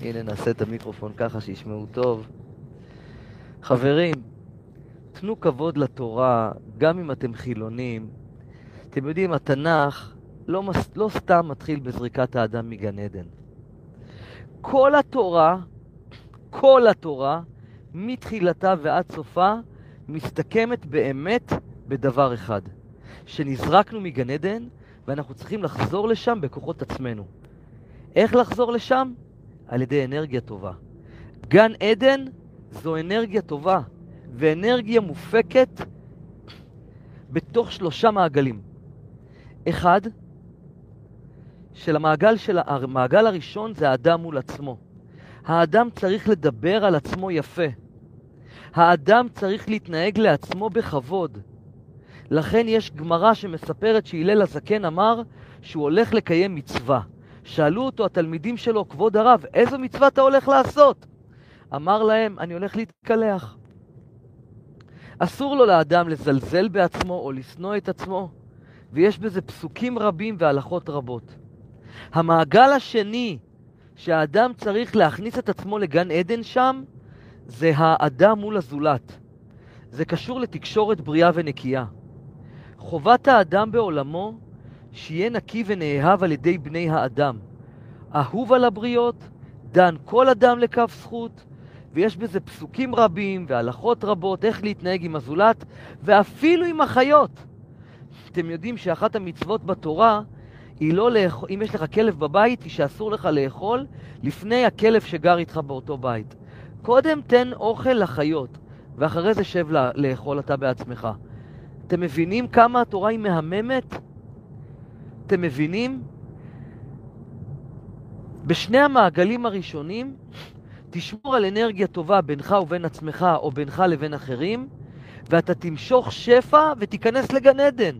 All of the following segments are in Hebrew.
הנה נעשה את המיקרופון ככה שישמעו טוב. חברים, תנו כבוד לתורה, גם אם אתם חילונים. אתם יודעים, התנ"ך לא, מס, לא סתם מתחיל בזריקת האדם מגן עדן. כל התורה, כל התורה, מתחילתה ועד סופה, מסתכמת באמת בדבר אחד, שנזרקנו מגן עדן ואנחנו צריכים לחזור לשם בכוחות עצמנו. איך לחזור לשם? על ידי אנרגיה טובה. גן עדן זו אנרגיה טובה, ואנרגיה מופקת בתוך שלושה מעגלים. אחד, של המעגל, של המעגל הראשון זה האדם מול עצמו. האדם צריך לדבר על עצמו יפה. האדם צריך להתנהג לעצמו בכבוד. לכן יש גמרא שמספרת שהלל הזקן אמר שהוא הולך לקיים מצווה. שאלו אותו התלמידים שלו, כבוד הרב, איזו מצווה אתה הולך לעשות? אמר להם, אני הולך להתקלח. אסור לו לאדם לזלזל בעצמו או לשנוא את עצמו, ויש בזה פסוקים רבים והלכות רבות. המעגל השני שהאדם צריך להכניס את עצמו לגן עדן שם, זה האדם מול הזולת. זה קשור לתקשורת בריאה ונקייה. חובת האדם בעולמו שיהיה נקי ונאהב על ידי בני האדם. אהוב על הבריות, דן כל אדם לכף זכות, ויש בזה פסוקים רבים והלכות רבות איך להתנהג עם הזולת, ואפילו עם החיות. אתם יודעים שאחת המצוות בתורה היא לא לאכול, אם יש לך כלב בבית, היא שאסור לך לאכול לפני הכלב שגר איתך באותו בית. קודם תן אוכל לחיות, ואחרי זה שב לאכול אתה בעצמך. אתם מבינים כמה התורה היא מהממת? אתם מבינים? בשני המעגלים הראשונים, תשמור על אנרגיה טובה בינך ובין עצמך או בינך לבין אחרים, ואתה תמשוך שפע ותיכנס לגן עדן.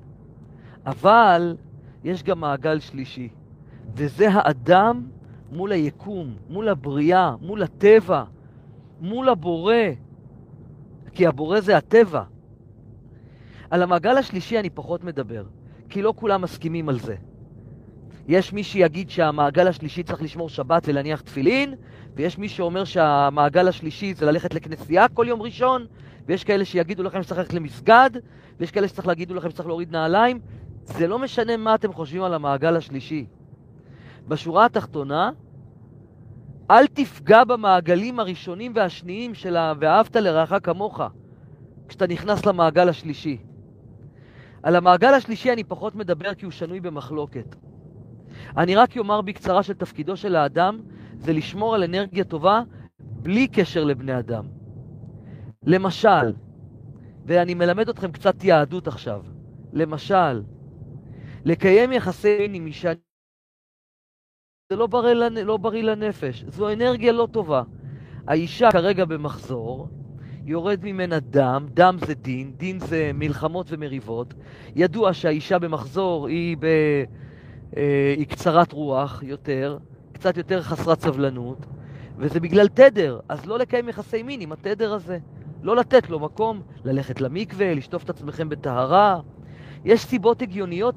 אבל יש גם מעגל שלישי, וזה האדם מול היקום, מול הבריאה, מול הטבע, מול הבורא, כי הבורא זה הטבע. על המעגל השלישי אני פחות מדבר, כי לא כולם מסכימים על זה. יש מי שיגיד שהמעגל השלישי צריך לשמור שבת ולהניח תפילין, ויש מי שאומר שהמעגל השלישי זה ללכת לכנסייה כל יום ראשון, ויש כאלה שיגידו לכם שצריך ללכת למסגד, ויש כאלה שצריך להגידו לכם שצריך להוריד נעליים. זה לא משנה מה אתם חושבים על המעגל השלישי. בשורה התחתונה, אל תפגע במעגלים הראשונים והשניים של ה... ואהבת לרעך כמוך, כשאתה נכנס למעגל השלישי. על המעגל השלישי אני פחות מדבר כי הוא שנוי במחלוקת. אני רק אומר בקצרה שתפקידו של האדם זה לשמור על אנרגיה טובה בלי קשר לבני אדם. למשל, ואני מלמד אתכם קצת יהדות עכשיו, למשל, לקיים יחסי מין עם אישה זה לא בריא, לא בריא לנפש, זו אנרגיה לא טובה. האישה כרגע במחזור, יורד ממנה דם, דם זה דין, דין זה מלחמות ומריבות. ידוע שהאישה במחזור היא, ב, אה, היא קצרת רוח יותר, קצת יותר חסרת סבלנות, וזה בגלל תדר, אז לא לקיים יחסי מין עם התדר הזה. לא לתת לו מקום, ללכת למקווה, לשטוף את עצמכם בטהרה. יש סיבות הגיוניות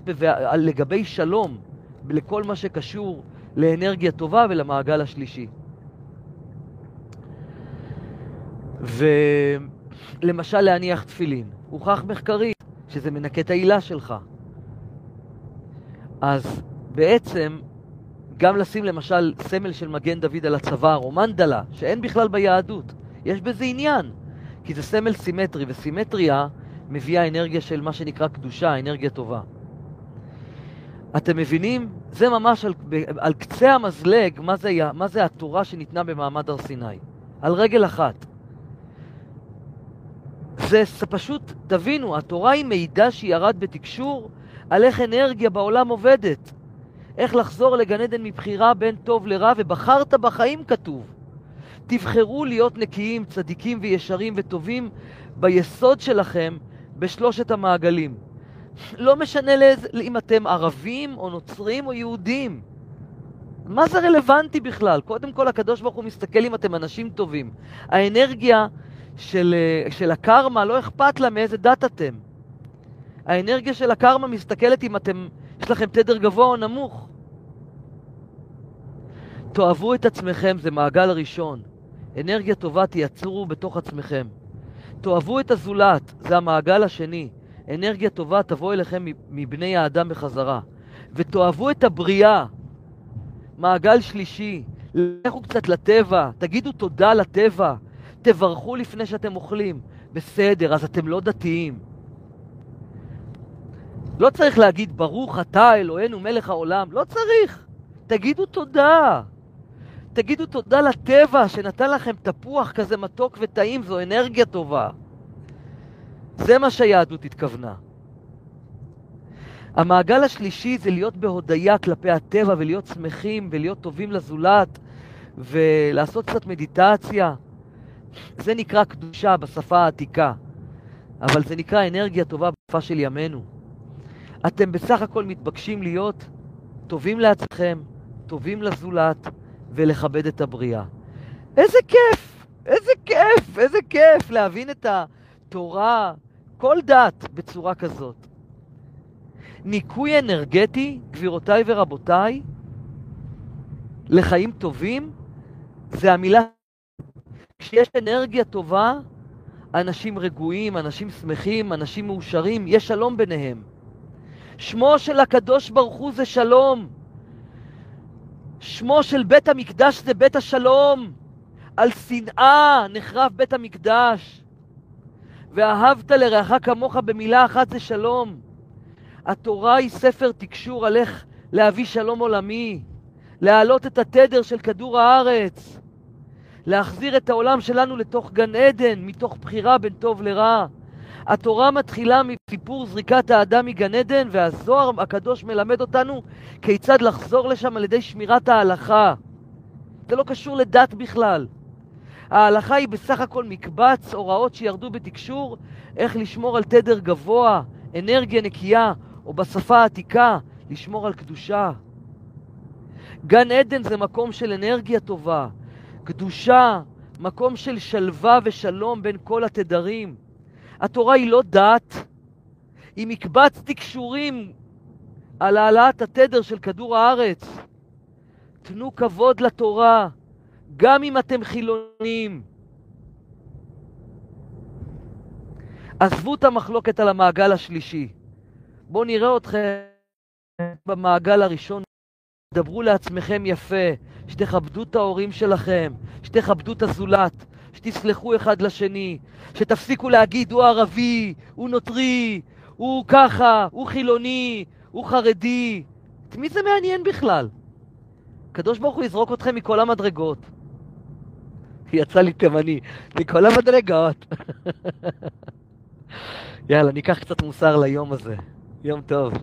לגבי שלום, לכל מה שקשור לאנרגיה טובה ולמעגל השלישי. ולמשל להניח תפילין, הוכח מחקרית שזה מנקה את העילה שלך. אז בעצם גם לשים למשל סמל של מגן דוד על הצוואר או מנדלה, שאין בכלל ביהדות, יש בזה עניין, כי זה סמל סימטרי, וסימטריה מביאה אנרגיה של מה שנקרא קדושה, אנרגיה טובה. אתם מבינים? זה ממש על, על קצה המזלג מה זה, מה זה התורה שניתנה במעמד הר סיני. על רגל אחת. זה פשוט, תבינו, התורה היא מידע שירד בתקשור על איך אנרגיה בעולם עובדת. איך לחזור לגן עדן מבחירה בין טוב לרע, ובחרת בחיים כתוב. תבחרו להיות נקיים, צדיקים וישרים וטובים ביסוד שלכם בשלושת המעגלים. לא משנה לאיז, אם אתם ערבים או נוצרים או יהודים. מה זה רלוונטי בכלל? קודם כל הקדוש ברוך הוא מסתכל אם אתם אנשים טובים. האנרגיה של, אה, של הקרמה לא אכפת לה מאיזה דת אתם. האנרגיה של הקרמה מסתכלת אם אתם, יש לכם תדר גבוה או נמוך. תאהבו את עצמכם, זה מעגל הראשון. אנרגיה טובה תייצרו בתוך עצמכם. תאהבו את הזולת, זה המעגל השני. אנרגיה טובה תבוא אליכם מבני האדם בחזרה. ותאהבו את הבריאה, מעגל שלישי. לכו קצת לטבע, תגידו תודה לטבע, תברכו לפני שאתם אוכלים. בסדר, אז אתם לא דתיים. לא צריך להגיד ברוך אתה אלוהינו מלך העולם, לא צריך. תגידו תודה. תגידו תודה לטבע שנתן לכם תפוח כזה מתוק וטעים, זו אנרגיה טובה. זה מה שהיהדות התכוונה. המעגל השלישי זה להיות בהודיה כלפי הטבע ולהיות שמחים ולהיות טובים לזולת ולעשות קצת מדיטציה. זה נקרא קדושה בשפה העתיקה, אבל זה נקרא אנרגיה טובה בשפה של ימינו. אתם בסך הכל מתבקשים להיות טובים לעצמכם, טובים לזולת ולכבד את הבריאה. איזה כיף! איזה כיף! איזה כיף להבין את התורה, כל דת, בצורה כזאת. ניקוי אנרגטי, גבירותיי ורבותיי, לחיים טובים, זה המילה... כשיש אנרגיה טובה, אנשים רגועים, אנשים שמחים, אנשים מאושרים, יש שלום ביניהם. שמו של הקדוש ברוך הוא זה שלום. שמו של בית המקדש זה בית השלום. על שנאה נחרב בית המקדש. ואהבת לרעך כמוך במילה אחת זה שלום. התורה היא ספר תקשור על איך להביא שלום עולמי, להעלות את התדר של כדור הארץ, להחזיר את העולם שלנו לתוך גן עדן, מתוך בחירה בין טוב לרע. התורה מתחילה מסיפור זריקת האדם מגן עדן, והזוהר הקדוש מלמד אותנו כיצד לחזור לשם על ידי שמירת ההלכה. זה לא קשור לדת בכלל. ההלכה היא בסך הכל מקבץ הוראות שירדו בתקשור איך לשמור על תדר גבוה, אנרגיה נקייה, או בשפה העתיקה, לשמור על קדושה. גן עדן זה מקום של אנרגיה טובה, קדושה, מקום של שלווה ושלום בין כל התדרים. התורה היא לא דת, היא מקבץ תקשורים על העלאת התדר של כדור הארץ. תנו כבוד לתורה, גם אם אתם חילונים. עזבו את המחלוקת על המעגל השלישי. בואו נראה אתכם במעגל הראשון. דברו לעצמכם יפה, שתכבדו את ההורים שלכם, שתכבדו את הזולת, שתסלחו אחד לשני, שתפסיקו להגיד הוא ערבי, הוא נוצרי, הוא ככה, הוא חילוני, הוא חרדי. את מי זה מעניין בכלל? הקדוש ברוך הוא יזרוק אתכם מכל המדרגות. יצא לי תימני, מכל המדרגות. יאללה, ניקח קצת מוסר ליום הזה. יום טוב.